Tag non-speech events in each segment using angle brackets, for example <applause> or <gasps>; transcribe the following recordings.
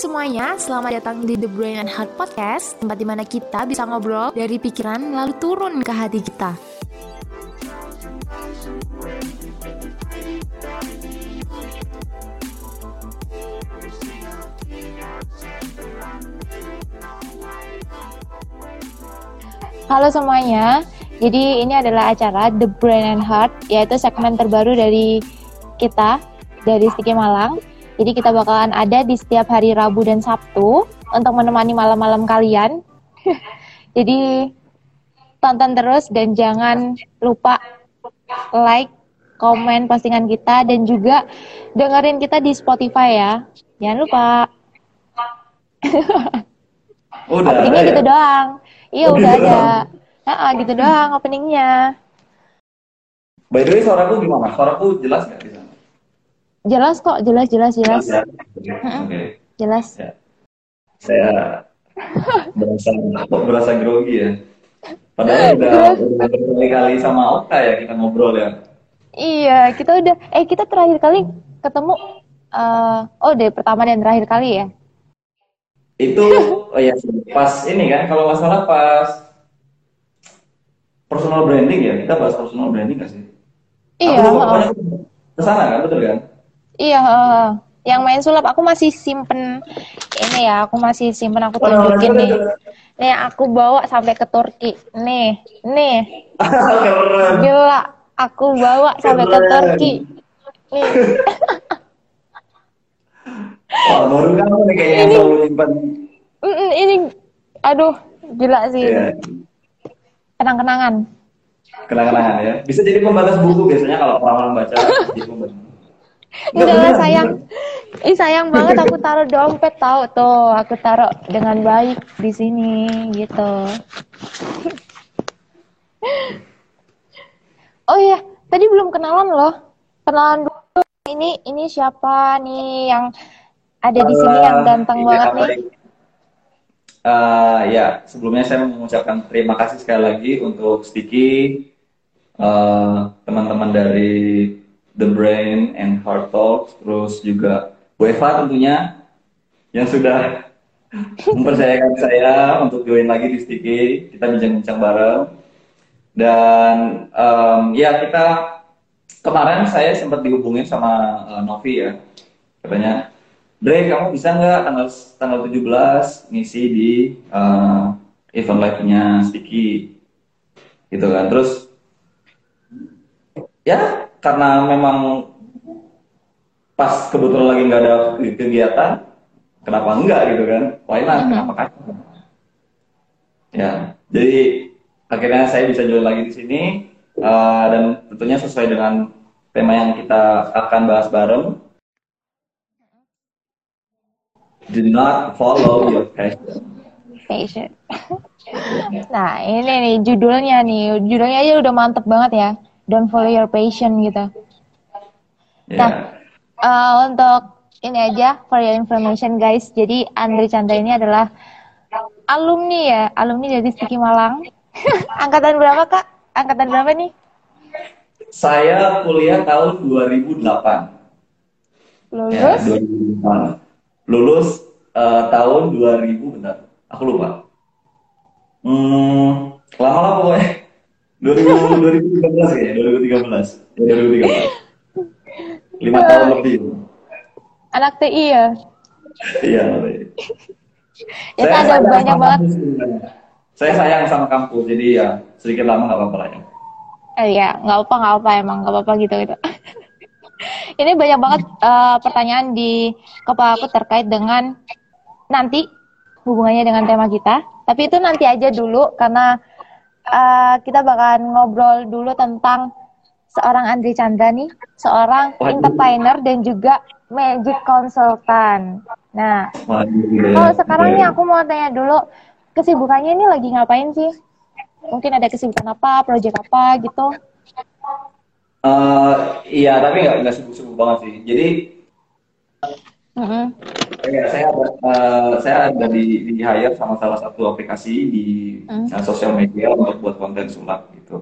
semuanya, selamat datang di The Brain and Heart Podcast Tempat di mana kita bisa ngobrol dari pikiran lalu turun ke hati kita Halo semuanya, jadi ini adalah acara The Brain and Heart, yaitu segmen terbaru dari kita, dari Stiki Malang. Jadi kita bakalan ada di setiap hari Rabu dan Sabtu untuk menemani malam-malam kalian. <laughs> Jadi tonton terus dan jangan lupa like, komen postingan kita dan juga dengerin kita di Spotify ya. Jangan lupa. Udah Openingnya ada ya? gitu doang. Iya Oh, udah gitu ada. Nah, gitu doang openingnya. By the way, suaraku gimana? Suaraku jelas nggak? Jelas kok, jelas, jelas, jelas. ya? Oke. Jelas. Ya. Saya berasa kok <laughs> berasa grogi ya. Padahal udah <laughs> udah berkali-kali sama Oka ya kita ngobrol ya. Iya, kita udah eh kita terakhir kali ketemu eh oh deh pertama dan terakhir kali ya. Itu <laughs> oh ya pas ini kan kalau nggak salah pas personal branding ya kita bahas personal branding nggak sih? Iya, Aku lupa, pokoknya ke sana kan betul kan? Iya, yang main sulap aku masih simpen ini ya, aku masih simpen aku tunjukin nih. Nih aku bawa sampai ke Turki. Nih, nih. <laughs> Gila, aku bawa sampai ke. Turki. Nih. Wah, baru kamu nih kayaknya yang selalu nyimpan. Ini aduh, gila sih. Iya. Kenang-kenangan. Kenang-kenangan ya. Bisa jadi pembatas buku biasanya kalau orang-orang baca. <laughs> jadi pembatas. Nggak, Enggak lah sayang. Ih sayang banget aku <laughs> taruh dompet tahu tuh. Aku taruh dengan baik di sini gitu. <laughs> oh iya, tadi belum kenalan loh. Kenalan dulu. Ini ini siapa nih yang ada di sini yang ganteng banget nih? Eh, ya, sebelumnya saya mengucapkan terima kasih sekali lagi untuk Sticky, eh, teman-teman dari The Brain and Heart Talks, terus juga Bu Eva tentunya yang sudah <laughs> mempercayakan saya untuk join lagi di Sticky, kita bincang-bincang bareng. Dan em, ya kita kemarin saya sempat dihubungin sama eh, Novi ya, katanya Dre, kamu bisa nggak tanggal tanggal 17 ngisi di eh, event live-nya Sticky gitu kan. Terus ya karena memang pas kebetulan lagi nggak ada kegiatan, kenapa enggak gitu kan? Why not? Kenapa kan? Ya, jadi akhirnya saya bisa join lagi di sini eh, dan tentunya sesuai dengan tema yang kita akan bahas bareng. Do not follow your passion. Passion. <laughs> nah ini nih judulnya nih, judulnya aja udah mantep banget ya. Don't follow your passion gitu. Ya. Nah, eh, untuk ini aja for your information guys. Jadi Andri Chandra ini adalah alumni ya, alumni dari Stiki Malang. <laughs> Angkatan berapa kak? Angkatan berapa nih? Saya kuliah tahun 2008. Ya, Lulus? 2008. Lulus eh, tahun 2000 bentar. Aku lupa. Hmm, lama lah pokoknya. 2000, 2013 kayaknya, 2013. Ya, 2013. Lima tahun lebih. Anak TI ya? Iya. Itu Saya ada banyak banget. Saya sayang sama kampus, jadi ya sedikit lama nggak apa-apa lah ya. Eh ya, nggak apa nggak apa emang nggak apa-apa gitu gitu. <laughs> Ini banyak banget eh, pertanyaan di kepala aku terkait dengan nanti hubungannya dengan tema kita. Tapi itu nanti aja dulu karena eh, kita bakalan ngobrol dulu tentang seorang Andri Chandra nih, seorang Waduh. entertainer dan juga magic consultant. Nah, Waduh, kalau sekarang nih Gila. aku mau tanya dulu kesibukannya ini lagi ngapain sih? Mungkin ada kesibukan apa, proyek apa gitu? Eh, iya, tapi nggak nggak sibuk-sibuk banget sih. Jadi Ya, saya ada eh, saya ada di di hire sama salah satu aplikasi di Hmm. eh, sosial media untuk buat konten sulap gitu.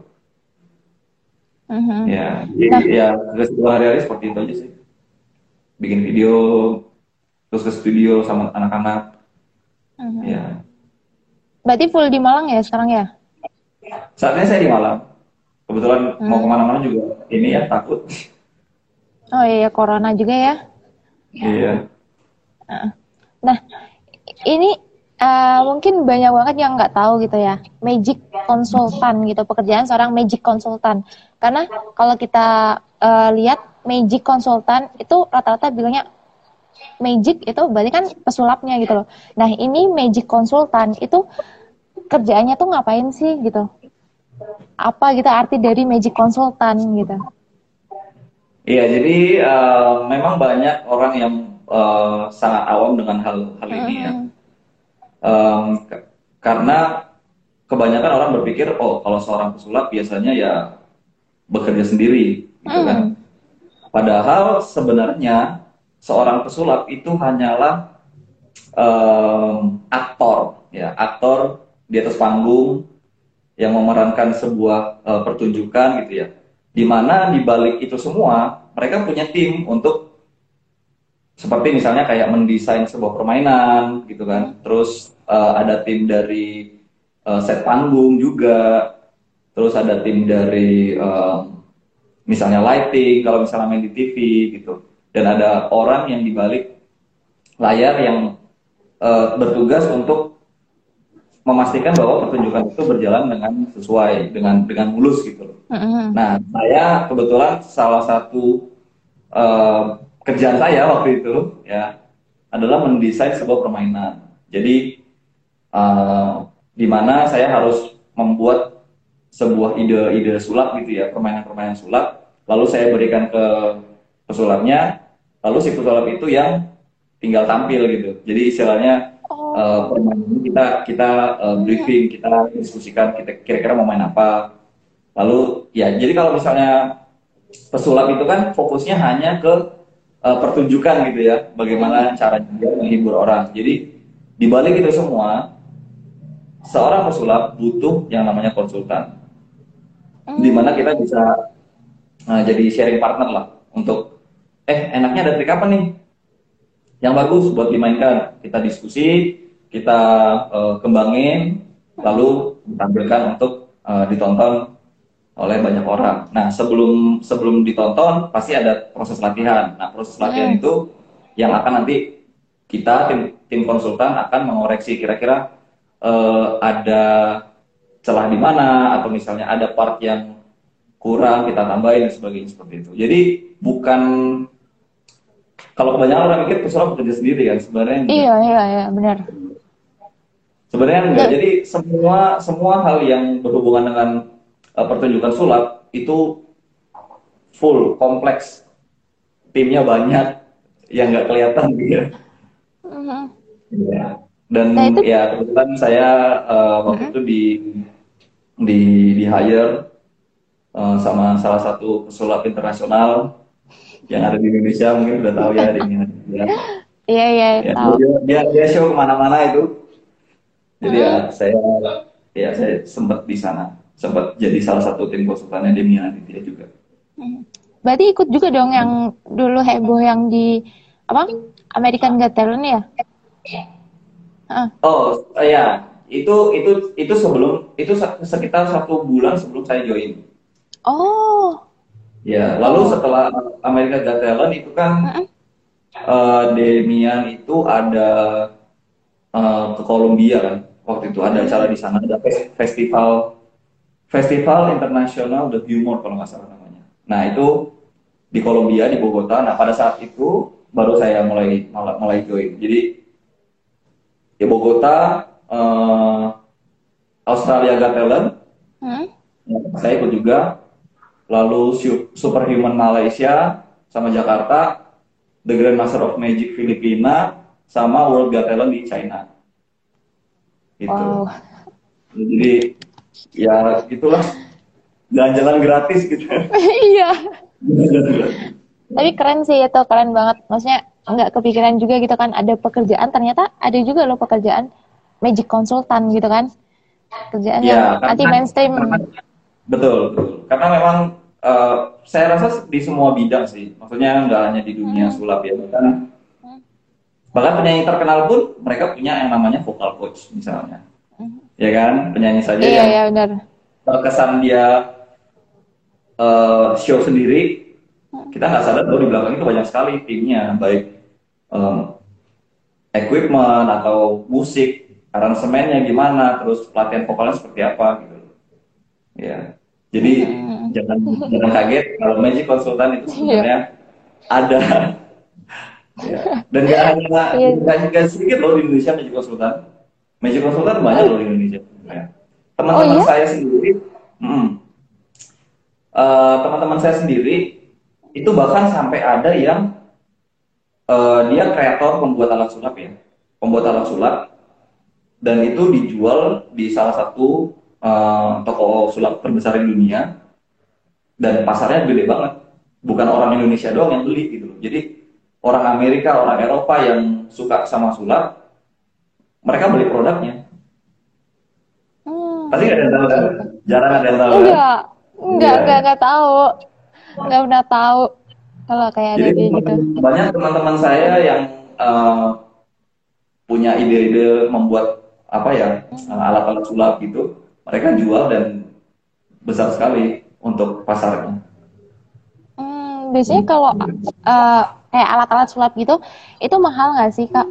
Mhm. Ya, jadi Nah. ya kesibukan hari-hari seperti itu aja sih. Bikin video, terus ke studio sama anak-anak. Mhm. Ya. Berarti full di Malang ya sekarang ya? Saat ini saya di Malang. Kebetulan mau Hmm. ke mana-mana juga ini ya takut. Oh iya, corona juga ya. Iya. Nah, ini eh, mungkin banyak banget yang nggak tahu gitu ya, magic konsultan gitu, pekerjaan seorang magic konsultan. Karena kalau kita eh, lihat magic konsultan itu rata-rata bilangnya magic itu berarti kan pesulapnya gitu loh. Nah, ini magic konsultan itu kerjaannya tuh ngapain sih gitu? Apa gitu arti dari magic konsultan gitu? Iya, jadi eh, memang banyak orang yang eh, sangat awam dengan hal hal ini ya. Em, ke- karena kebanyakan orang berpikir, oh kalau seorang pesulap biasanya ya bekerja sendiri, gitu kan. Padahal sebenarnya seorang pesulap itu hanyalah em, aktor, ya aktor di atas panggung yang memerankan sebuah eh, pertunjukan gitu ya. Di mana di balik itu semua mereka punya tim untuk seperti misalnya kayak mendesain sebuah permainan gitu kan. Terus eh, ada tim dari eh, set panggung juga. Terus ada tim dari em, misalnya lighting kalau misalnya main di TV gitu. Dan ada orang yang di balik layar yang eh, bertugas untuk memastikan bahwa pertunjukan itu berjalan dengan sesuai dengan dengan mulus gitu loh. Mm-mm. Nah, saya kebetulan salah satu eh, kerjaan saya waktu itu ya adalah mendesain sebuah permainan. Jadi eh, di mana saya harus membuat sebuah ide-ide sulap gitu ya, permainan-permainan sulap. Lalu saya berikan ke pesulapnya, lalu si pesulap itu yang tinggal tampil gitu. Jadi istilahnya Oh, eh, permainan ini kita kita eh, briefing, kita diskusikan kita kira-kira mau main apa. Lalu ya jadi kalau misalnya pesulap itu kan fokusnya hanya ke eh, pertunjukan gitu ya, bagaimana caranya dia menghibur orang. Jadi di balik itu semua seorang pesulap butuh yang namanya konsultan, di mana kita bisa eh, jadi sharing partner lah untuk eh enaknya ada trik apa nih yang bagus buat dimainkan. Kita diskusi, kita eh, kembangin, lalu ditampilkan untuk eh, ditonton oleh banyak orang. Nah, sebelum sebelum ditonton pasti ada proses latihan. Nah, proses latihan Hmm. itu yang akan nanti kita tim tim konsultan akan mengoreksi kira-kira eh, ada celah di mana atau misalnya ada part yang kurang kita tambahin dan sebagainya seperti itu. Jadi bukan kalau kebanyakan orang mikir pesulap bekerja sendiri kan sebenarnya enggak. iya iya iya benar. Sebenarnya enggak. Ya. Jadi semua semua hal yang berhubungan dengan uh, pertunjukan sulap itu full kompleks. Timnya banyak yang nggak kelihatan dia. Mhm. Ya. Dan Nah, itu- ya kebetulan saya uh, waktu itu di di di hire uh, sama salah satu pesulap internasional yang ada di Indonesia mungkin udah tahu ya ini ya. Iya iya Ya, tahu. dia, dia, dia show ke mana-mana itu. Jadi ya saya ya saya sempat di sana, sempat jadi salah satu tim konsultannya Demian Aditya juga. Berarti ikut juga dong yang dulu heboh yang di apa American Got Talent ya? Oh ya itu itu itu sebelum itu sekitar satu bulan sebelum saya join. oh, Ya lalu setelah America Got Talent itu kan eh, Demian itu ada eh, ke Kolombia kan waktu itu ada acara di sana ada fes- festival festival internasional The Humor kalau nggak salah namanya. Nah itu di Kolombia di Bogota. Nah pada saat itu baru saya mulai mulai, join. Jadi di Bogota eh, Australia Got Talent hmm? Ya, saya ikut juga. Lalu Su- Superhuman Malaysia sama Jakarta, The Grandmaster of Magic Filipina, sama World Got Talent di China. Gitu. wow. Jadi ya gitulah jalan-jalan gratis gitu. <laughs> iya. Tapi keren sih itu keren banget. Maksudnya nggak kepikiran juga gitu kan ada pekerjaan ternyata ada juga loh pekerjaan magic konsultan gitu kan kerjaan yang Ya, karena- anti mainstream. karena- betul, betul. Karena memang eh, saya rasa di semua bidang sih. Maksudnya nggak hanya di dunia Hmm. sulap ya, bahkan Bahkan penyanyi terkenal pun mereka punya yang namanya vocal coach misalnya. Ya kan, penyanyi saja Iya, yang iya benar. terkesan dia eh, show sendiri, kita nggak sadar bahwa di belakang itu banyak sekali timnya, baik em, equipment atau musik, aransemennya gimana, terus pelatihan vokalnya seperti apa gitu. Ya, jadi Hmm. jangan jangan kaget kalau Magic Consultant itu sebenarnya ada. Ya. Dan gak hanya Iya. gak, sedikit loh di Indonesia Magic Consultant. Magic Consultant banyak loh di Indonesia. Teman-teman Oh, iya? saya sendiri, mm, eh, teman-teman saya sendiri itu bahkan sampai ada yang eh, dia kreator pembuat alat sulap ya, pembuat alat sulap dan itu dijual di salah satu eh, toko sulap terbesar di dunia dan pasarnya gede banget. Bukan orang Indonesia doang yang beli gitu loh. Jadi orang Amerika, orang Eropa yang suka sama sulap, mereka beli produknya. Hmm. Pasti ada yang tahu kan? Jarang ada yang tahu kan? Enggak, enggak, Iya. enggak, enggak tahu. Enggak pernah tahu kalau kayak ada Jadi kayak gitu. banyak teman-teman saya yang eh, punya ide-ide membuat apa ya eh, alat-alat sulap gitu, mereka jual dan besar sekali untuk pasarnya. Hmm, biasanya kalau eh, kayak alat-alat sulap gitu, itu mahal nggak sih, Kak?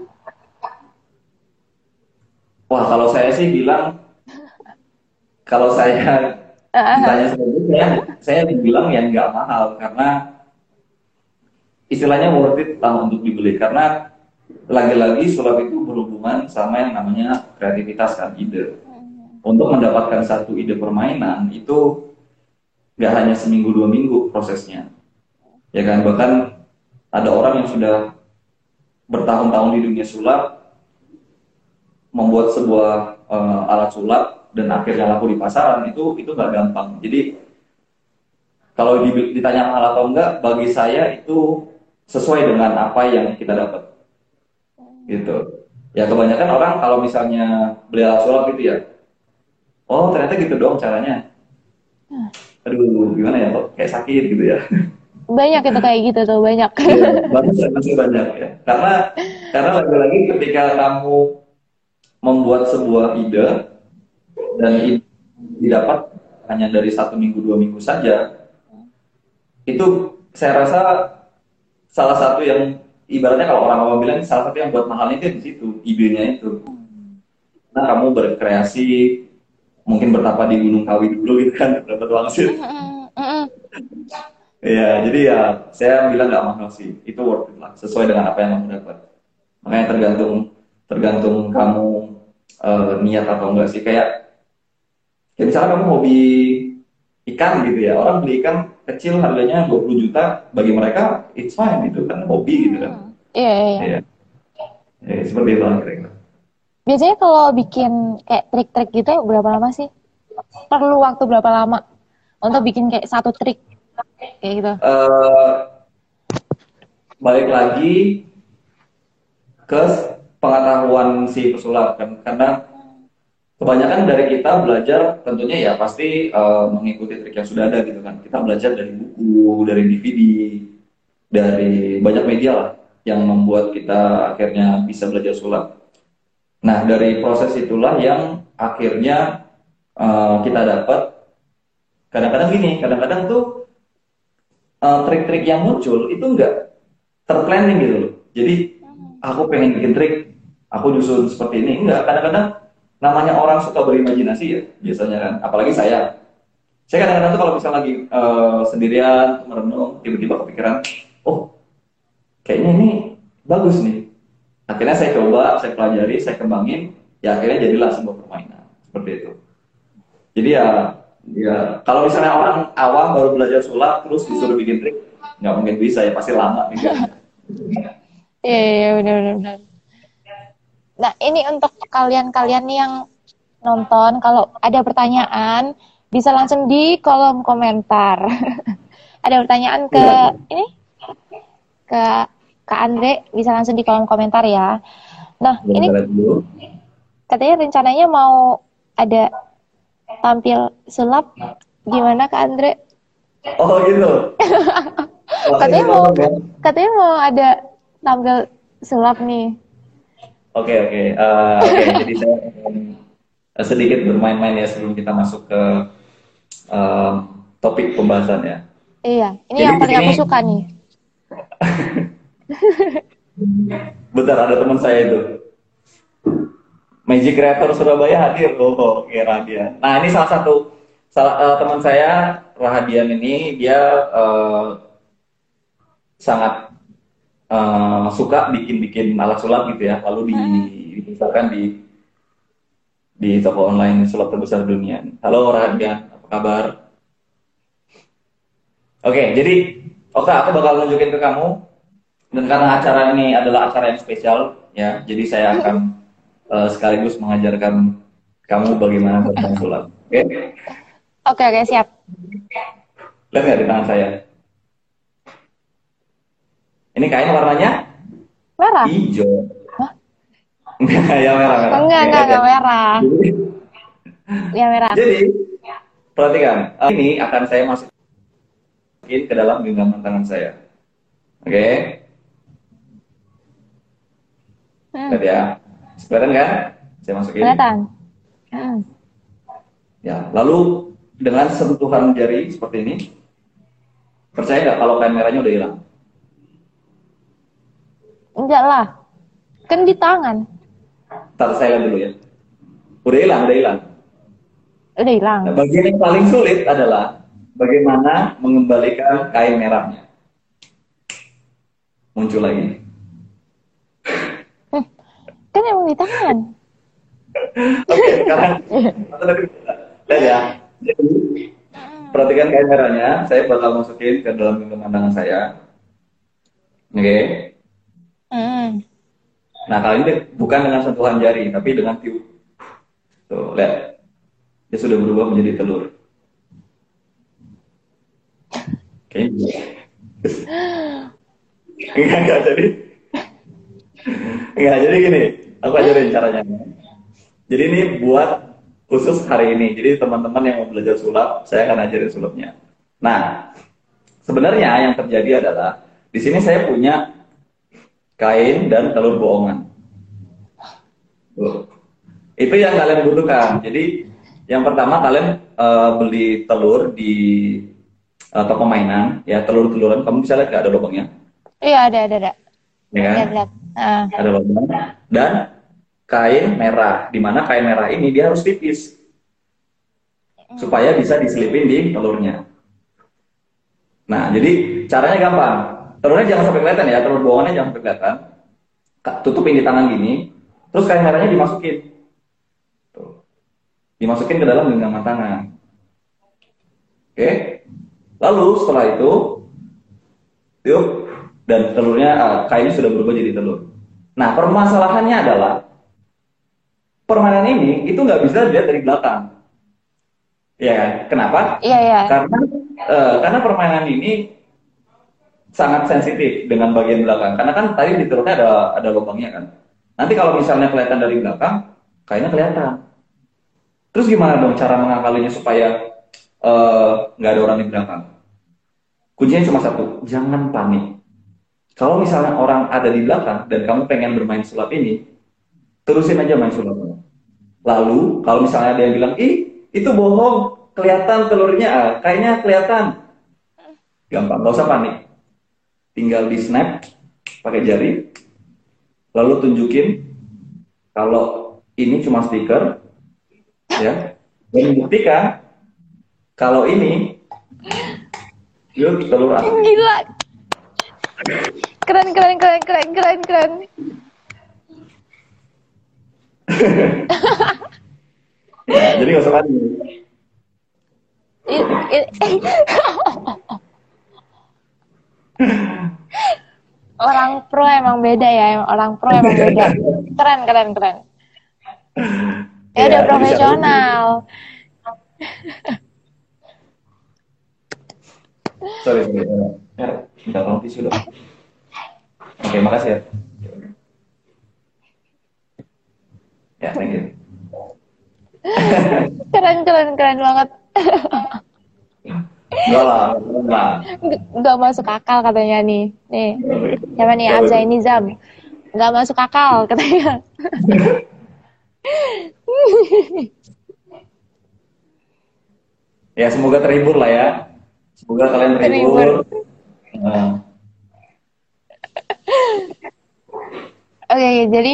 Wah kalau saya sih bilang, kalau saya <laughs> ditanya seperti saya saya bilang yang nggak mahal karena istilahnya worth it lah untuk dibeli karena lagi-lagi sulap itu berhubungan sama yang namanya kreativitas kan ide. Untuk mendapatkan satu ide permainan itu nggak hanya seminggu dua minggu prosesnya, ya kan bahkan ada orang yang sudah bertahun-tahun di dunia sulap membuat sebuah eh, alat sulap dan akhirnya laku di pasaran itu itu nggak gampang. Jadi kalau di- ditanya mahal atau enggak, bagi saya itu sesuai dengan apa yang kita dapat. Gitu. Ya kebanyakan orang kalau misalnya beli alat sulap gitu ya, oh ternyata gitu doang caranya. Aduh, gimana ya kok kayak sakit gitu ya. Banyak itu kayak gitu tuh, banyak. Iya, banyak pasti banyak ya. Karena karena lagi-lagi ketika kamu membuat sebuah ide dan ide didapat hanya dari satu minggu dua minggu saja, itu saya rasa salah satu yang ibaratnya kalau orang awam bilang salah satu yang buat mahalnya itu di situ idenya itu. Nah kamu berkreasi mungkin bertapa di Gunung Kawi dulu gitu kan dapat wangsit. Mm, mm, mm. Iya, jadi ya saya bilang nggak mahal sih, itu worth it lah, sesuai dengan apa yang kamu dapat. Makanya tergantung tergantung kamu eh, niat atau enggak sih. Kayak, kayak misalnya kamu hobi ikan gitu ya, orang beli ikan kecil harganya 20 juta, bagi mereka it's fine gitu kan, hobi gitu kan. Iya, iya, iya. Iya, Ya, seperti itu lah kira-kira. Biasanya kalau bikin kayak trik-trik gitu berapa lama sih? Perlu waktu berapa lama untuk bikin kayak satu trik kayak gitu? Eh, balik lagi ke pengetahuan si pesulap kan karena kebanyakan dari kita belajar tentunya ya pasti eh, mengikuti trik yang sudah ada gitu kan kita belajar dari buku dari DVD dari banyak media lah yang membuat kita akhirnya bisa belajar sulap nah dari proses itulah yang akhirnya eh, kita dapat kadang-kadang gini kadang-kadang tuh eh, trik-trik yang muncul itu enggak terplanning gitu loh. Jadi aku pengen bikin trik, aku nyusun seperti ini. Enggak, kadang-kadang namanya orang suka berimajinasi ya biasanya kan. Apalagi saya. Saya kadang-kadang tuh kalau misalnya lagi eh, sendirian merenung, tiba-tiba kepikiran, oh kayaknya ini bagus nih. Akhirnya saya coba, saya pelajari, saya kembangin, ya akhirnya jadilah sebuah permainan seperti itu. Jadi ya, ya kalau misalnya orang awam baru belajar sulap terus disuruh bikin trik, nggak mungkin bisa ya pasti lama mikirnya. Iya, iya, benar, benar, benar. Nah, ini untuk kalian-kalian nih yang nonton, kalau ada pertanyaan, bisa langsung di kolom komentar. <laughs> ada pertanyaan ke Iya. ini ke Kak Andre, bisa langsung di kolom komentar ya. Nah, ini Bentar dulu. katanya rencananya mau ada tampil sulap, gimana Kak Andre? Oh gitu. <laughs> Katanya ini mau- ya. Katanya mau ada tampil sulap nih. Oke oke. Eh, oke, <laughs> jadi saya akan sedikit bermain-main ya sebelum kita masuk ke em, topik pembahasan ya. Iya, ini Jadi yang paling aku suka nih. <laughs> <laughs> Bentar, ada teman saya itu. Magic Creator Surabaya hadir loh, oke Rahadian. Nah ini salah satu salah eh, teman saya Rahadian ini dia eh, sangat eh, suka bikin-bikin alat sulap gitu ya, lalu di misalkan di di toko online sulap terbesar dunia. Halo Rahadian, apa kabar? Oke, jadi oke aku bakal nunjukin ke kamu dan karena acara ini adalah acara yang spesial ya, jadi saya akan eh, sekaligus mengajarkan kamu bagaimana bermain sulap. Oke, Oke, oke, siap. lihat nggak di tangan saya? Ini kain warnanya Merah? hijau. Enggak, ya merah merah. Enggak, Oke, enggak, enggak merah. Jadi, Ya merah. Jadi, perhatikan, eh, ini akan saya masukin ke dalam genggaman tangan saya. Oke, Hmm, lihat ya. Kelihatan kan? Saya masukin. kelihatan. Hmm. Ya, lalu dengan sentuhan jari seperti ini, percaya nggak kalau kain merahnya udah hilang? Enggak lah. Kan di tangan. Ntar saya lihat dulu ya. Udah hilang, udah hilang. Udah hilang. Nah, bagian yang paling sulit adalah bagaimana mengembalikan kain merahnya. Muncul lagi. Kan emang di tangan. Oke, sekarang lihat ya. Jadi, perhatikan kain merahnya. Saya bakal masukin ke dalam genggaman tangan saya. Oke. Hmm. Nah, kali ini bukan dengan sentuhan jari, tapi dengan tiup. Tuh, lihat. Dia sudah berubah menjadi telur. Oke. <gasps> Enggak, enggak jadi. Enggak, jadi gini. Aku ajarin caranya. Jadi ini buat khusus hari ini. Jadi teman-teman yang mau belajar sulap, saya akan ajarin sulapnya. Nah, sebenarnya yang terjadi adalah di sini saya punya kain dan telur bohongan. Tuh. Itu yang kalian butuhkan. Jadi yang pertama kalian eh, beli telur di eh, toko mainan, ya telur-teluran. Kamu bisa lihat nggak ada lubangnya, Iya, ada, ada, ada. ya? Lihat, lihat. Ah. Ada lubang. Dan kain merah, di mana kain merah ini dia harus tipis supaya bisa diselipin di telurnya. Nah, jadi caranya gampang. Telurnya jangan sampai kelihatan ya, telur bohongannya jangan sampai kelihatan. Tutupin di tangan gini, terus kain merahnya dimasukin. Tuh. Dimasukin ke dalam genggaman tangan. Oke. Lalu setelah itu, yuk, dan telurnya, ah, kainnya sudah berubah jadi telur. Nah, permasalahannya adalah permainan ini itu nggak bisa dilihat dari belakang. Ya kan? Kenapa? Iya, iya. Karena eh, karena permainan ini sangat sensitif dengan bagian belakang. Karena kan tadi di telurnya ada ada lubangnya kan. Nanti kalau misalnya kelihatan dari belakang, kayaknya kelihatan. Terus gimana dong cara mengakalinya supaya eh, nggak ada orang di belakang? Kuncinya cuma satu, jangan panik. Kalau misalnya orang ada di belakang dan kamu pengen bermain sulap ini, terusin aja main sulapnya. Lalu kalau misalnya ada yang bilang, ih itu bohong, kelihatan telurnya, ah, kayaknya kelihatan. Gampang, nggak usah panik. Tinggal di snap pakai jari, lalu tunjukin kalau ini cuma stiker, ya, dan buktikan kalau ini yuk telur asli. Gila. Keren, keren, keren, keren, keren, keren. Ya, <laughs> jadi nggak usah panik. I- i- Orang pro emang beda ya, orang pro emang <laughs> beda. Keren, keren, keren. Ya Iya, udah profesional. Sorry, sorry. Ya, minta tolong tisu dong. Oke, makasih ya. Ya, thank you. <laughs> Keren, keren, keren banget. <laughs> Enggak lah, enggak lah. Nggak- Nggak masuk akal katanya nih. Nih, siapa nih? Abzai Nizam. nggak masuk akal katanya. <laughs> ya semoga terhibur lah ya. Semoga kalian terhibur. terhibur. Nah. Oke, okay, jadi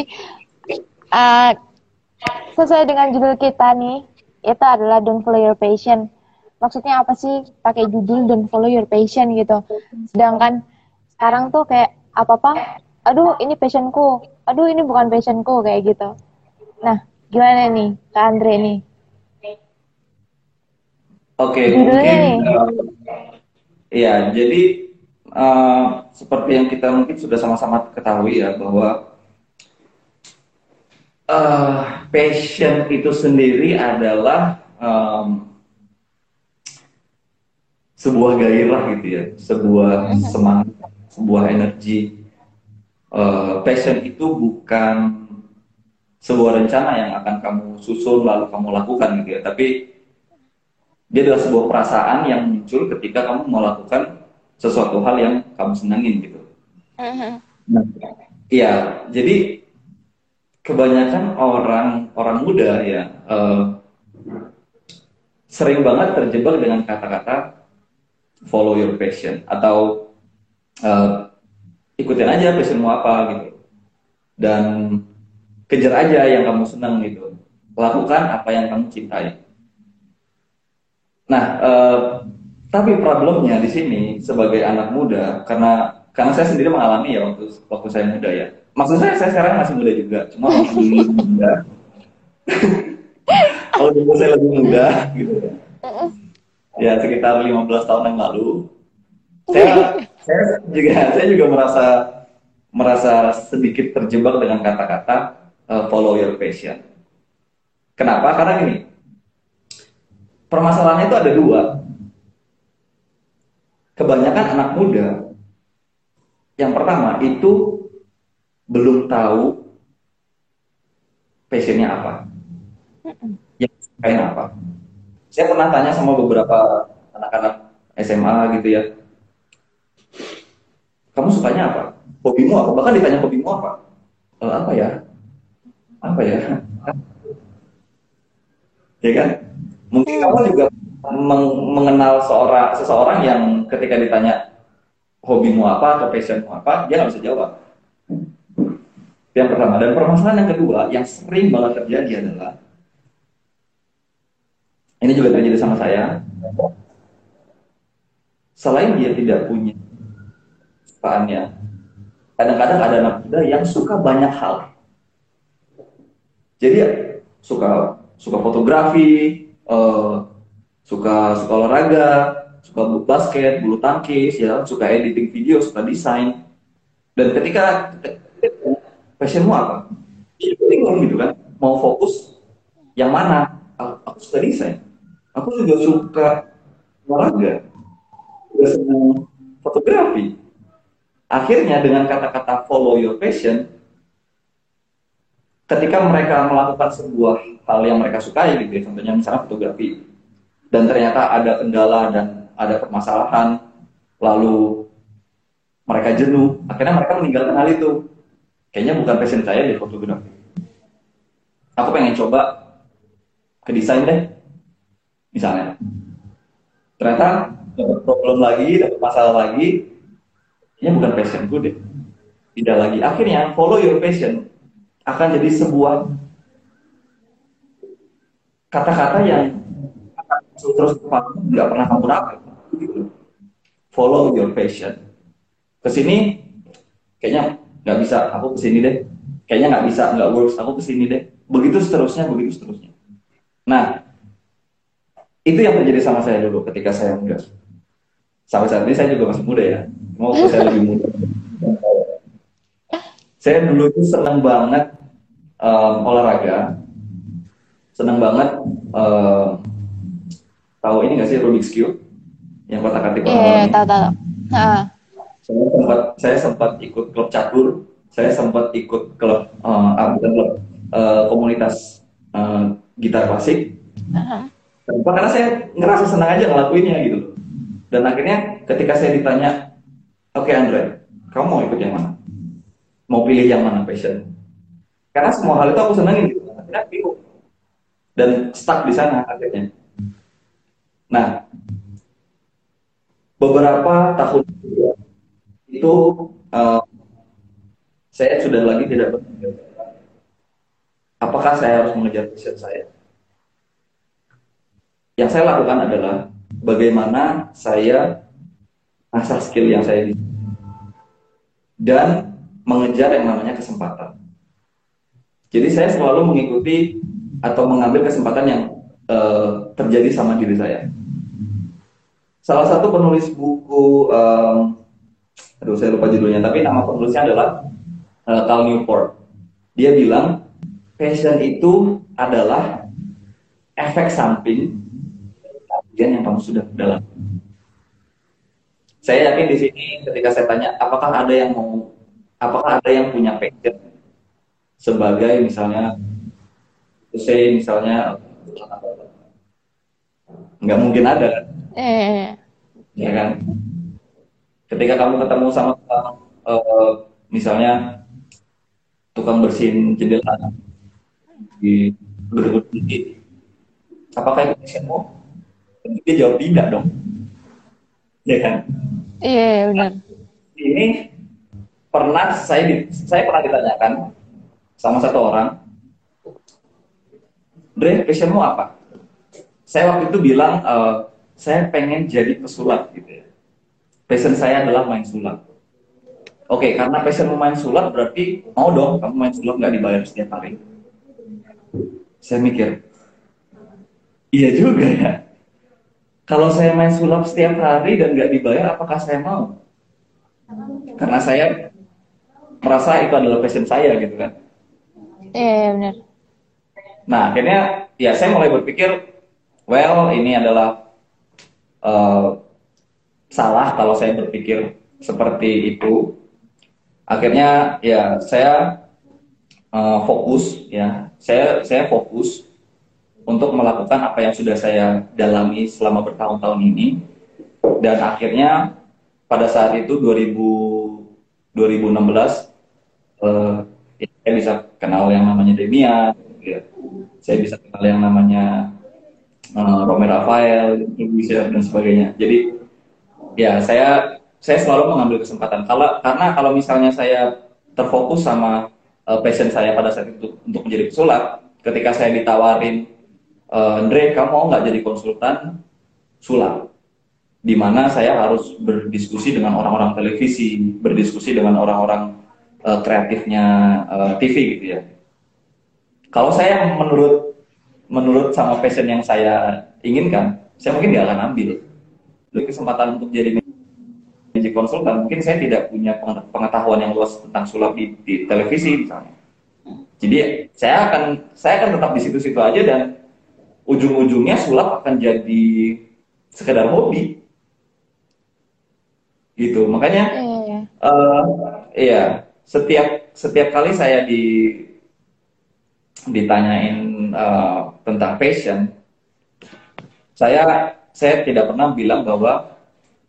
uh, sesuai dengan judul kita nih, itu adalah Don't Follow Your Passion. Maksudnya apa sih pakai judul Don't Follow Your Passion gitu? Sedangkan sekarang tuh kayak apa-apa, aduh ini passionku, aduh ini bukan passionku kayak gitu. Nah, gimana nih Kak Andre nih? Oke, okay, mungkin uh, ya jadi uh, seperti yang kita mungkin sudah sama-sama ketahui ya bahwa uh, passion itu sendiri adalah um, sebuah gairah gitu ya, sebuah semangat, sebuah energi. Uh, passion itu bukan sebuah rencana yang akan kamu susun lalu kamu lakukan gitu ya, tapi dia adalah sebuah perasaan yang muncul ketika kamu melakukan sesuatu hal yang kamu senangin gitu. Uh-huh. Nah, iya, jadi kebanyakan orang orang muda ya uh, sering banget terjebak dengan kata-kata follow your passion atau uh, ikutin aja passionmu apa gitu. Dan kejar aja yang kamu senang gitu. Lakukan apa yang kamu cintai. Nah uh, tapi problemnya di sini sebagai anak muda karena karena saya sendiri mengalami ya waktu waktu saya muda ya maksud saya saya sekarang masih muda juga. Cuma masih muda <laughs> kalau dulu saya lebih muda gitu. Ya sekitar 15 tahun yang lalu. Saya saya juga saya juga merasa merasa sedikit terjebak dengan kata-kata uh, follow your passion. Kenapa? Karena gini. Permasalahannya itu ada dua. Kebanyakan anak muda yang pertama itu belum tahu passionnya apa, yang kayak apa. Saya pernah tanya sama beberapa anak-anak SMA gitu ya, kamu sukanya apa? Hobimu apa? Bahkan ditanya hobimu apa? E, apa ya? Apa ya? ya kan? Mungkin kamu juga meng mengenal seorang seseorang yang ketika ditanya hobimu apa atau passionmu apa, dia nggak bisa jawab yang pertama. Dan permasalahan yang kedua yang sering banget terjadi adalah ini juga terjadi sama saya. Selain dia tidak punya kesukaannya, kadang-kadang ada anak muda yang suka banyak hal. Jadi suka suka fotografi, uh, suka suka olahraga, suka basket, bulu tangkis, ya, suka editing video, suka desain. Dan ketika passionmu apa? Bingung gitu kan, mau fokus yang mana? Aku, suka desain, aku juga suka olahraga, juga senang fotografi. Akhirnya dengan kata-kata follow your passion, ketika mereka melakukan sebuah hal yang mereka sukai gitu ya, contohnya misalnya fotografi, dan ternyata ada kendala dan ada permasalahan, lalu mereka jenuh, akhirnya mereka meninggalkan hal itu kayaknya bukan passion saya di fotografi. Aku pengen coba ke desain deh misalnya. Ternyata dapat problem lagi dapat masalah lagi. Kayaknya bukan passion gue deh. Tidak lagi. Akhirnya follow your passion. Akan jadi sebuah kata-kata yang terus nggak pernah kamu dapat follow your passion. Ke sini kayaknya nggak bisa. Aku ke sini deh. Kayaknya nggak bisa. Nggak works. Aku ke sini deh. Begitu seterusnya begitu seterusnya. Nah itu yang terjadi sama saya dulu ketika saya muda. Sampai saat ini saya juga masih muda ya. Mau saya lebih muda. Saya dulu itu senang banget um, olahraga. Senang banget um, tahu ini nggak sih Rubik's Cube? Yang kotak-katik Iya, yeah, tahu tahu saya sempat saya sempat ikut klub catur saya sempat ikut klub uh, bukan klub uh, komunitas uh, gitar klasik uh-huh. karena saya ngerasa senang aja ngelakuinnya gitu dan akhirnya ketika saya ditanya oke okay, Andre kamu mau ikut yang mana mau pilih yang mana passion. Karena semua hal itu aku senengin gitu. Akhirnya bingung. Dan stuck di sana akhirnya. Nah, beberapa tahun itu uh, saya sudah lagi tidak berpikir apakah saya harus mengejar passion saya. Yang saya lakukan adalah bagaimana saya asal skill yang saya dan mengejar yang namanya kesempatan. Jadi saya selalu mengikuti atau mengambil kesempatan yang uh, terjadi sama diri saya. Salah satu penulis buku, um, aduh saya lupa judulnya, tapi nama penulisnya adalah uh, Cal Newport. Dia bilang passion itu adalah efek samping kajian yang kamu sudah dalam. Saya yakin di sini ketika saya tanya, apakah ada yang mau, apakah ada yang punya passion sebagai misalnya, saya misalnya nggak mungkin ada kan? Eh. Ya kan? Ketika kamu ketemu sama uh, misalnya tukang bersihin jendela di gedung tinggi, apakah itu passionmu? Dia jawab tidak dong. Ya kan? Iya, yeah, benar. Ini pernah saya di, saya pernah ditanyakan sama satu orang, Dre, passionmu apa? Saya waktu itu bilang, e, saya pengen jadi pesulap gitu ya. Passion saya adalah main sulap. Oke, okay, karena passionmu main sulap berarti mau dong kamu main sulap nggak dibayar setiap hari. Saya mikir, iya juga ya kalau saya main sulap setiap hari dan nggak dibayar, apakah saya mau? Karena saya merasa itu adalah passion saya gitu kan. Iya, yeah, benar. Nah, akhirnya ya saya mulai berpikir, well ini adalah uh, salah kalau saya berpikir seperti itu. Akhirnya ya saya uh, fokus ya, saya saya fokus untuk melakukan apa yang sudah saya dalami selama bertahun-tahun ini dan akhirnya pada saat itu 2000 2016 uh, ya, saya bisa kenal yang namanya Demia ya. saya bisa kenal yang namanya uh, Romer Rafael bisa dan sebagainya jadi ya saya saya selalu mengambil kesempatan. Kalau karena kalau misalnya saya terfokus sama uh, passion saya pada saat itu untuk menjadi pesulap ketika saya ditawarin uh, Andre kamu mau nggak jadi konsultan sulap? Di mana saya harus berdiskusi dengan orang-orang televisi berdiskusi dengan orang-orang uh, kreatifnya uh, TV gitu ya. Kalau saya menurut menurut sama passion yang saya inginkan saya mungkin nggak akan ambil Lalu kesempatan untuk jadi magic konsultan mungkin saya tidak punya pengetahuan yang luas tentang sulap di, di televisi misalnya. Jadi saya akan saya akan tetap di situ-situ aja dan ujung-ujungnya sulap akan jadi sekedar hobi. Gitu. Makanya iya, uh, iya. setiap setiap kali saya di ditanyain uh, tentang passion saya saya tidak pernah bilang bahwa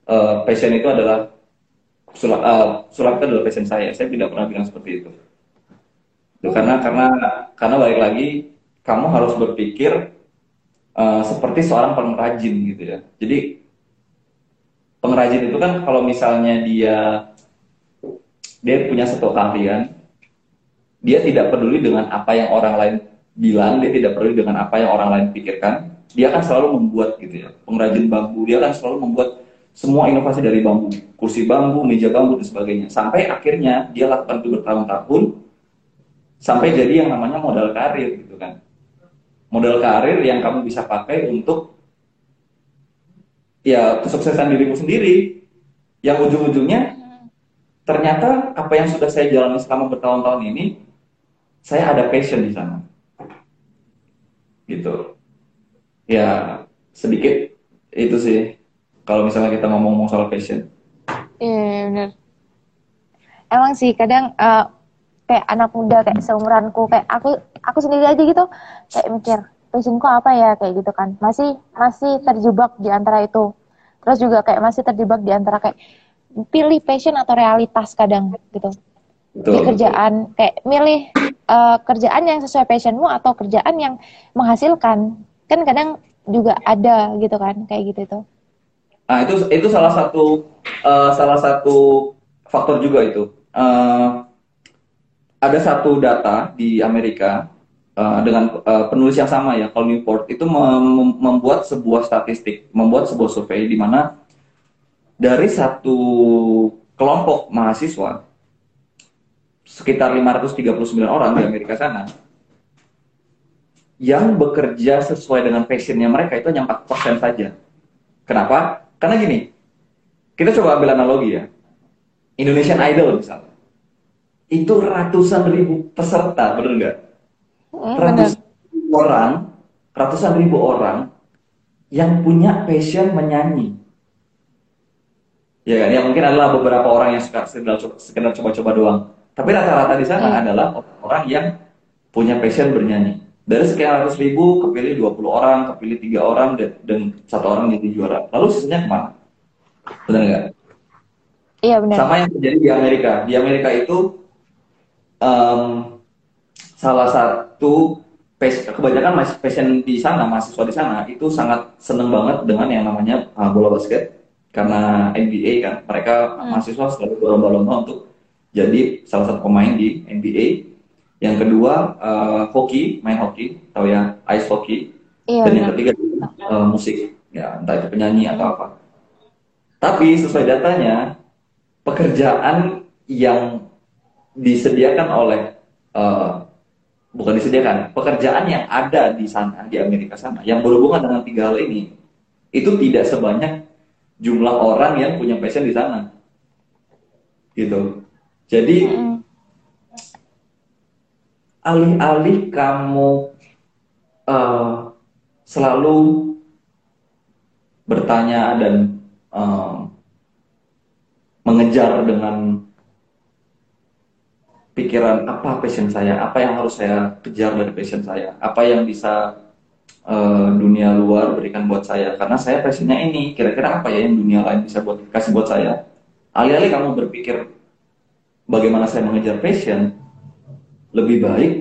uh, passion itu adalah sulap uh, sulap itu adalah passion saya. Saya tidak pernah bilang seperti itu, itu karena karena karena balik lagi kamu harus berpikir uh, seperti seorang pengrajin gitu ya. Jadi pengrajin itu kan kalau misalnya dia dia punya satu keahlian, dia tidak peduli dengan apa yang orang lain bilang, dia tidak peduli dengan apa yang orang lain pikirkan, dia akan selalu membuat gitu ya. Pengrajin bambu, dia akan selalu membuat semua inovasi dari bambu, kursi bambu, meja bambu dan sebagainya. Sampai akhirnya dia lakukan itu bertahun-tahun sampai jadi yang namanya modal karir gitu kan modal karir yang kamu bisa pakai untuk ya kesuksesan dirimu sendiri yang ujung-ujungnya ternyata apa yang sudah saya jalani selama bertahun-tahun ini saya ada passion di sana gitu ya sedikit itu sih. Kalau misalnya kita ngomong-ngomong soal passion iya yeah, benar. Emang sih kadang uh, kayak anak muda kayak seumuranku kayak aku aku sendiri aja gitu kayak mikir passionku apa ya? Kayak gitu kan. Masih masih terjebak di antara itu. Terus juga kayak masih terjebak di antara kayak pilih passion atau realitas kadang gitu. Di kerjaan kayak milih uh, kerjaan yang sesuai passionmu atau kerjaan yang menghasilkan kan kadang juga ada gitu kan kayak gitu tuh. Nah itu itu salah satu uh, salah satu faktor juga itu. Uh, ada satu data di Amerika uh, dengan uh, penulis yang sama ya Paul Newport itu mem membuat sebuah statistik membuat sebuah survei di mana dari satu kelompok mahasiswa sekitar 539 orang di Amerika sana yang bekerja sesuai dengan passionnya mereka itu hanya 4% saja. Kenapa? Karena gini, kita coba ambil analogi ya. Indonesian Idol misalnya. Itu ratusan ribu peserta, bener nggak? Hmm, ratusan ribu orang, ratusan ribu orang yang punya passion menyanyi. Ya kan? Ya mungkin adalah beberapa orang yang suka sekedar coba-coba doang. Tapi rata-rata di sana hmm. adalah orang yang punya passion bernyanyi. Dari sekian ratus ribu, kepilih 20 orang, kepilih tiga orang, dan, dan satu orang jadi juara. Lalu sisanya ke mana? Benar nggak? Iya benar. Sama yang terjadi di Amerika. Di Amerika itu um, salah satu kebanyakan passion di sana, mahasiswa di sana itu sangat seneng banget dengan yang namanya uh, bola basket karena NBA kan mereka hmm. mahasiswa selalu berlomba-lomba untuk jadi salah satu pemain di NBA. Yang kedua uh, hoki, main hoki, tahu ya ice hockey. Iya, Dan yang ketiga uh, musik, ya entah itu penyanyi atau apa. Tapi sesuai datanya, pekerjaan yang disediakan oleh uh, bukan disediakan, pekerjaan yang ada di sana di Amerika sana yang berhubungan dengan tiga hal ini itu tidak sebanyak jumlah orang yang punya passion di sana. Gitu. Jadi alih-alih kamu uh, selalu bertanya dan uh, mengejar dengan pikiran apa passion saya, apa yang harus saya kejar dari passion saya, apa yang bisa uh, dunia luar berikan buat saya. Karena saya passionnya ini, kira-kira apa ya yang dunia lain bisa buat kasih buat saya. Alih-alih kamu berpikir bagaimana saya mengejar passion, lebih baik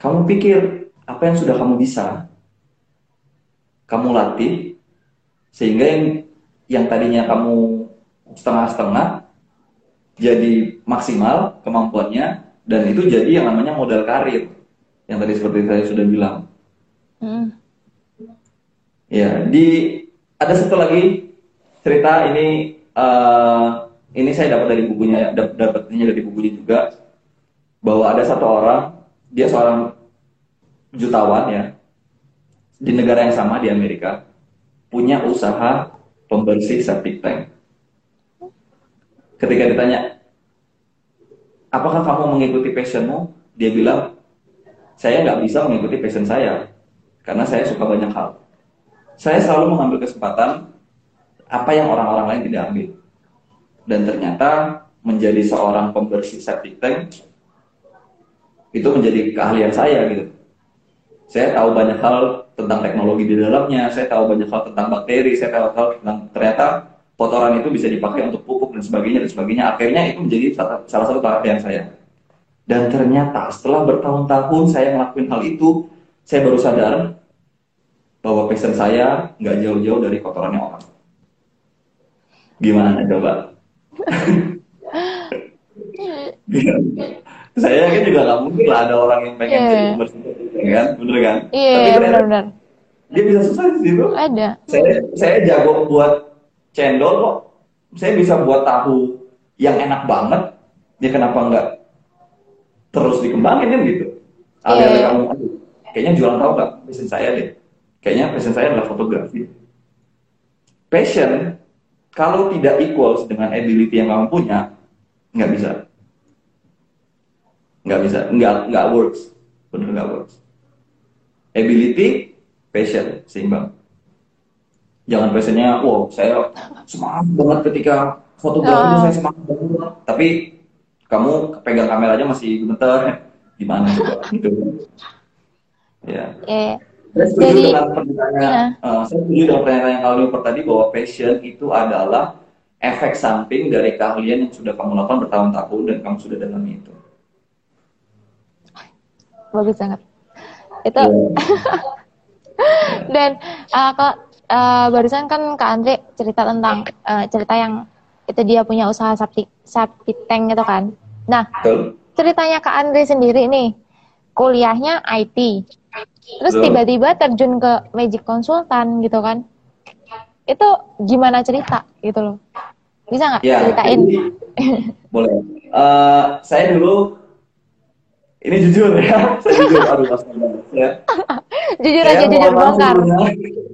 kamu pikir apa yang sudah kamu bisa, kamu latih, sehingga yang, yang tadinya kamu setengah-setengah jadi maksimal kemampuannya, dan itu jadi yang namanya modal karir, yang tadi seperti saya sudah bilang. Hmm. Ya, di ada satu lagi cerita ini uh, ini saya dapat dari bukunya dapatnya dari bukunya juga bahwa ada satu orang dia seorang jutawan ya di negara yang sama di Amerika punya usaha pembersih septic tank. Ketika ditanya apakah kamu mengikuti passionmu? Dia bilang saya nggak bisa mengikuti passion saya karena saya suka banyak hal. Saya selalu mengambil kesempatan apa yang orang-orang lain tidak ambil. Dan ternyata menjadi seorang pembersih septic tank itu menjadi keahlian saya gitu. Saya tahu banyak hal tentang teknologi di dalamnya, saya tahu banyak hal tentang bakteri, saya tahu hal tentang ternyata kotoran itu bisa dipakai untuk pupuk dan sebagainya dan sebagainya. Akhirnya itu menjadi salah satu keahlian saya. Dan ternyata setelah bertahun-tahun saya ngelakuin hal itu, saya baru sadar bahwa passion saya nggak jauh-jauh dari kotorannya orang. Gimana coba? <laughs> saya kan juga nggak mungkin lah ada orang yang pengen yeah. jadi pembersih kan? Bener kan? Iya yeah, benar-benar dia bisa susah di situ ada. Saya saya jago buat cendol kok. Saya bisa buat tahu yang enak banget dia kenapa nggak terus dikembangin kan gitu. Yeah. ada iya. kamu kayaknya jualan tahu nggak? Passion saya deh. Kayaknya passion saya adalah fotografi. Passion kalau tidak equals dengan ability yang kamu punya, nggak bisa. Nggak bisa, nggak, nggak works. Bener nggak works. Ability, passion, seimbang. Jangan passionnya, wow, saya semangat banget ketika fotografi itu saya semangat banget. Tapi kamu pegang kamera aja masih gemeter, <laughs> gimana coba gitu. Ya. Yeah. Saya setuju Jadi, dengan pertanyaan, ya. uh, saya setuju dengan pertanyaan yang kalau tadi bahwa passion itu adalah efek samping dari keahlian yang sudah kamu lakukan bertahun-tahun dan kamu sudah dalami itu. Bagus banget. Itu <laughs> dan uh, kok uh, barusan kan Kak Andre cerita tentang uh, cerita yang itu dia punya usaha sapi sapi tank gitu kan. Nah, Betul. ceritanya Kak Andre sendiri nih kuliahnya IT. Terus tiba-tiba terjun ke Magic Konsultan gitu kan. Itu gimana cerita gitu loh. Bisa nggak ya, ceritain? Jadi, <laughs> boleh. Uh, saya dulu ini jujur ya, <laughs> saya jujur, aduh ya. jujur aja, jujur bongkar.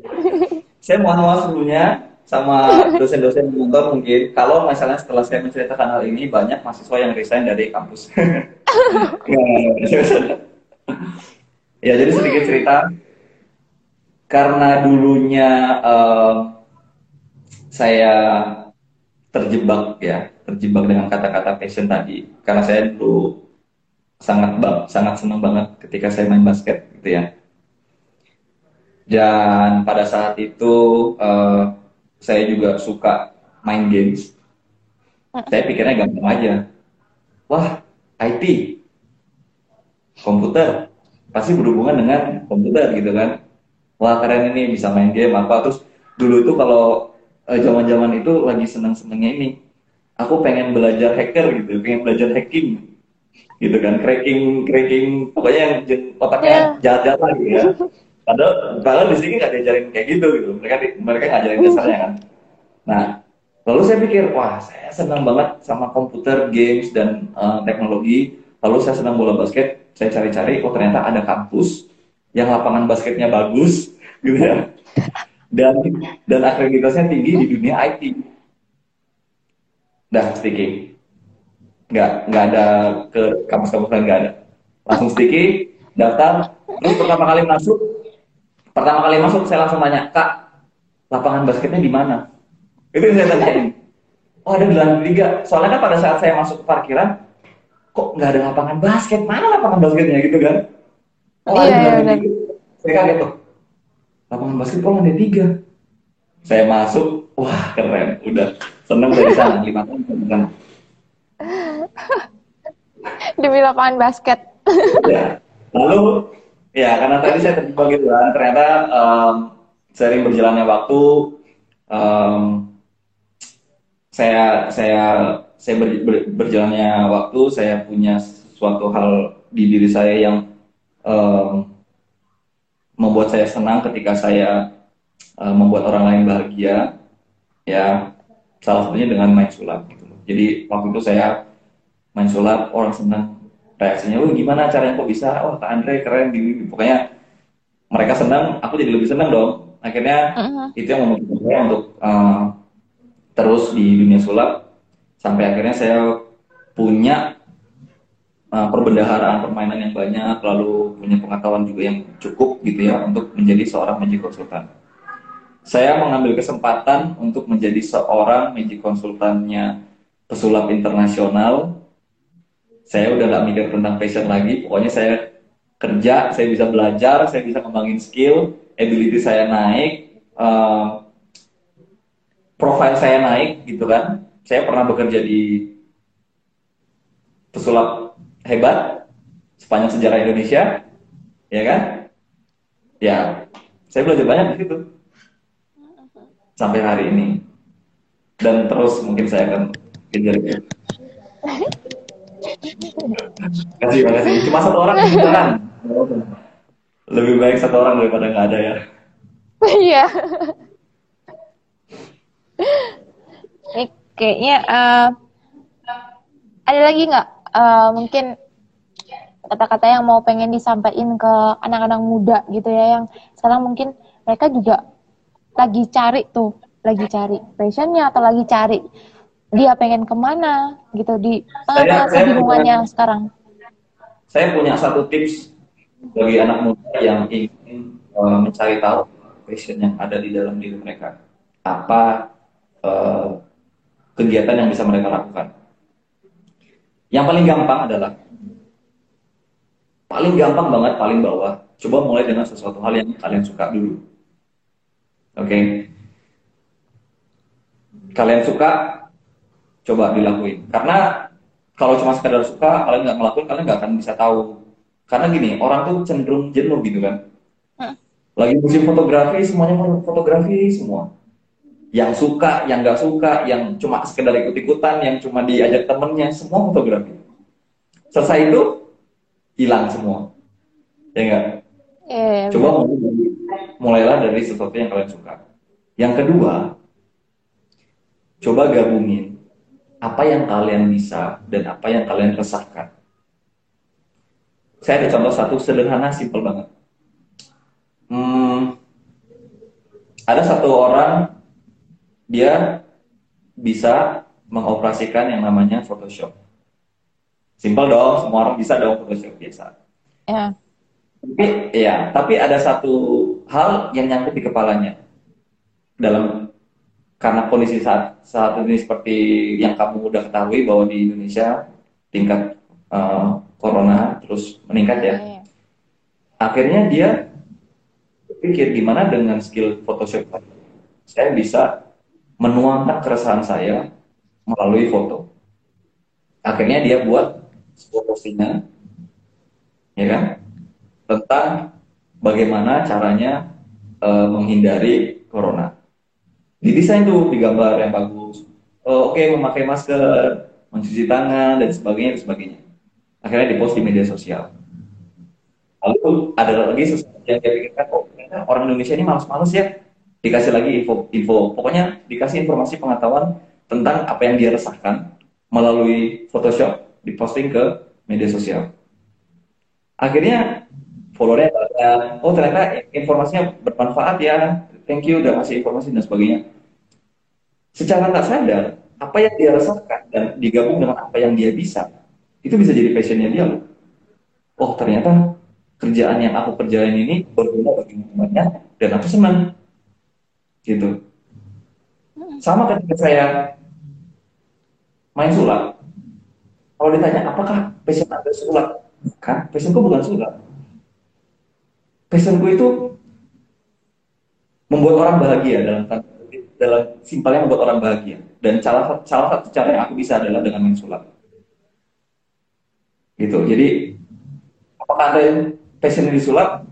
<laughs> saya mohon maaf sebelumnya sama dosen-dosen mentor mungkin kalau misalnya setelah saya menceritakan hal ini banyak mahasiswa yang resign dari kampus. <laughs> ya jadi sedikit cerita karena dulunya um, saya terjebak ya terjebak dengan kata-kata passion tadi karena saya dulu sangat bang, sangat senang banget ketika saya main basket gitu ya. Dan pada saat itu uh, saya juga suka main games. Saya pikirnya gampang aja. Wah IT komputer. Pasti berhubungan dengan komputer gitu kan. Wah keren ini bisa main game apa. Terus dulu tuh kalau Eh, zaman-zaman itu lagi senang-senangnya ini aku pengen belajar hacker gitu. Pengen belajar hacking gitu kan cracking cracking. Pokoknya yang otaknya yeah. jahat-jahat lah gitu ya. Padahal padahal di sini nggak diajarin kayak gitu gitu. Mereka mereka ngajarin dasarnya kan. Nah lalu saya pikir wah saya senang banget sama komputer games dan uh, teknologi. Lalu saya senang bola basket. Saya cari-cari oh ternyata ada kampus yang lapangan basketnya bagus <laughs> gitu ya. Dan dan akreditasnya tinggi di dunia IT. Dah sticky. Nggak nggak ada ke kampus-kampus lain nggak ada. Langsung sticky, daftar. Terus pertama kali masuk, pertama kali masuk saya langsung tanya, kak, lapangan basketnya di mana? Itu yang saya tanyain. Oh ada di lantai tiga. Soalnya kan pada saat saya masuk ke parkiran, kok nggak ada lapangan basket? Mana lapangan basketnya gitu kan? Oh ada di lantai tiga. Saya kaget tuh lapangan basketball lantai tiga saya masuk wah keren udah seneng dari sana lima tahun seneng demi lapangan basket. Ya. Lalu ya karena tadi saya terjebak gitu kan ternyata um, sering berjalannya waktu um, saya saya saya ber, ber, berjalannya waktu saya punya suatu hal di diri saya yang um, membuat saya senang ketika saya uh, membuat orang lain bahagia ya salah satunya dengan main sulap gitu. Jadi waktu itu saya main sulap orang senang reaksinya oh gimana caranya kok bisa oh Kak Andre keren gini pokoknya mereka senang aku jadi lebih senang dong akhirnya uh-huh. itu yang memotivasi saya untuk uh, terus di dunia sulap sampai akhirnya saya punya uh, perbendaharaan permainan yang banyak, lalu punya pengetahuan juga yang cukup gitu ya untuk menjadi seorang magic konsultan. Saya mengambil kesempatan untuk menjadi seorang magic konsultannya pesulap internasional. Saya udah gak mikir tentang passion lagi, pokoknya saya kerja, saya bisa belajar, saya bisa kembangin skill, ability saya naik, uh, profile saya naik gitu kan. Saya pernah bekerja di pesulap hebat sepanjang sejarah Indonesia, ya kan? Ya, saya belajar banyak di situ sampai hari ini dan terus mungkin saya akan kejar <laughs> kasih kasih cuma satu orang kan lebih baik satu orang daripada nggak ada ya. Iya. Kayaknya uh, ada lagi nggak uh, mungkin kata-kata yang mau pengen disampaikan ke anak-anak muda gitu ya yang sekarang mungkin mereka juga lagi cari tuh lagi cari passionnya atau lagi cari dia pengen ke mana gitu di tengah-tengah kebingungannya sekarang saya punya satu tips bagi anak muda yang ingin uh, mencari tahu passion yang ada di dalam diri mereka apa uh, kegiatan yang bisa mereka lakukan yang paling gampang adalah paling gampang banget, paling bawah. Coba mulai dengan sesuatu hal yang kalian suka dulu. Oke. Okay? kalian suka coba dilakuin. Karena kalau cuma sekedar suka kalian nggak ngelakuin kalian nggak akan bisa tahu. Karena gini orang tuh cenderung jenuh gitu kan. Lagi musim fotografi semuanya fotografi semua. Yang suka yang nggak suka yang cuma sekedar ikut ikutan yang cuma diajak temennya semua fotografi. Selesai itu hilang semua. Ya enggak Iya, coba mulailah dari sesuatu yang kalian suka. Yang kedua coba gabungin apa yang kalian bisa dan apa yang kalian resahkan saya ada contoh satu sederhana simple banget hmm, ada satu orang dia bisa mengoperasikan yang namanya Photoshop Simpel dong, semua orang bisa dong Photoshop biasa. Ya. Tapi ya, tapi ada satu hal yang nyangkut di kepalanya dalam karena kondisi saat saat ini seperti yang kamu udah ketahui bahwa di Indonesia tingkat uh, corona terus meningkat ya. ya. Akhirnya dia pikir gimana dengan skill Photoshop saya bisa menuangkan keresahan saya melalui foto. Akhirnya dia buat sebuah postingan ya kan tentang bagaimana caranya e, menghindari corona. Didesain tuh digambar yang bagus. Oh, Oke, okay, memakai masker, mencuci tangan dan sebagainya dan sebagainya. Akhirnya dipost di media sosial. Lalu ada lagi sesuatu yang dia pikirkan, oh ternyata orang Indonesia ini malas-malas ya. Dikasih lagi info, info, pokoknya dikasih informasi pengetahuan tentang apa yang dia resahkan melalui Photoshop diposting ke media sosial. Akhirnya followernya. Oh ternyata informasinya bermanfaat ya. Thank you udah kasih informasi dan sebagainya. Secara tak sadar, apa yang dia rasakan dan digabung dengan apa yang dia bisa, itu bisa jadi passionnya dia loh. Oh ternyata kerjaan yang aku kerjain ini berguna bagi temannya dan aku senang. Gitu. Sama ketika saya main sulap, kalau ditanya, apakah passion Anda sulap? Bukan, passionku bukan sulap. Passionku itu membuat orang bahagia dalam dalam simpelnya membuat orang bahagia. Dan salah, salah satu cara yang aku bisa adalah dengan main sulap. Gitu. Jadi, apakah Anda yang passion di sulap?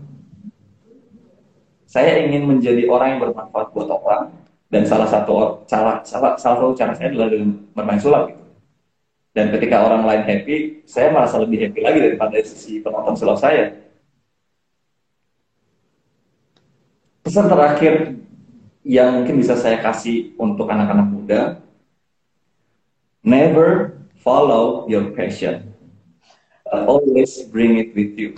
Saya ingin menjadi orang yang bermanfaat buat orang. Dan salah satu salah, salah, salah satu cara saya adalah dengan bermain sulap. Gitu. Dan ketika orang lain happy, saya merasa lebih happy lagi daripada sisi penonton sulap saya. Pesan terakhir yang mungkin bisa saya kasih untuk anak-anak muda, never follow your passion. always bring it with you.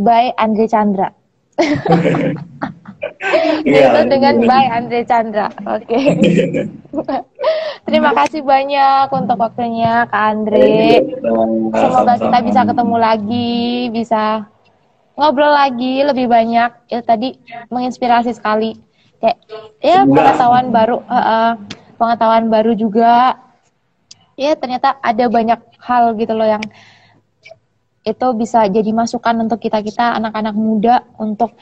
By Andre Chandra. <laughs> Iya, itu dengan by Andre Chandra. Oke. Okay. <laughs> Terima kasih banyak untuk waktunya Kak Andre. Semoga kita bisa ketemu lagi, bisa ngobrol lagi lebih banyak. Ya tadi menginspirasi sekali. Kayak ya pengetahuan baru, uh, uh, pengetahuan baru juga. Ya ternyata ada banyak hal gitu loh yang itu bisa jadi masukan untuk kita kita anak-anak muda untuk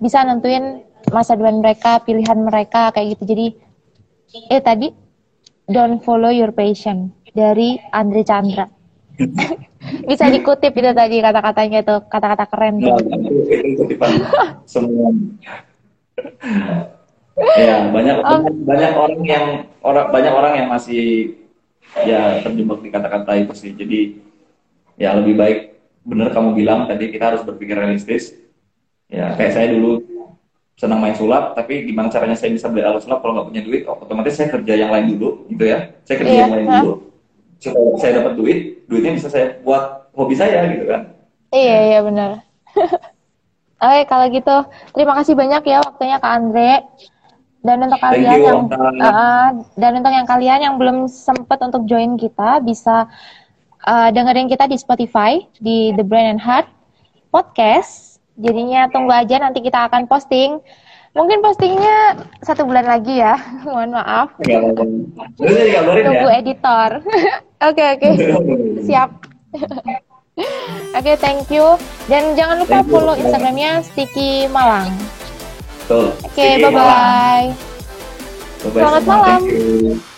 bisa nentuin masa depan mereka, pilihan mereka kayak gitu. Jadi eh tadi don't follow your passion dari Andre Chandra. <laughs> bisa dikutip itu tadi kata-katanya itu kata-kata keren tuh. semua. ya banyak oh. banyak orang yang orang banyak orang yang masih ya terjebak di kata-kata itu sih. Jadi ya lebih baik benar kamu bilang tadi kita harus berpikir realistis. Ya kayak saya dulu senang main sulap, tapi gimana caranya saya bisa beli alat sulap kalau nggak punya duit? Oh, otomatis saya kerja yang lain dulu, gitu ya. Saya kerja yeah. yang lain dulu. Saya dapat duit, duitnya bisa saya buat hobi saya, gitu kan. Iya, iya benar. <laughs> Oke, kalau gitu terima kasih banyak ya waktunya Kak Andre. Dan untuk kalian you, yang uh, dan untuk yang kalian yang belum sempat untuk join kita bisa uh, dengerin kita di Spotify di The Brain and Heart podcast Jadinya tunggu aja nanti kita akan posting. Mungkin postingnya satu bulan lagi ya. <laughs> Mohon maaf. Tunggu ya. editor. <laughs> Oke oke. Siap. <laughs> Oke, okay, thank you. Dan jangan lupa follow Instagramnya Sticky Malang. Oke, bye bye. Bye Selamat malam. Thank you.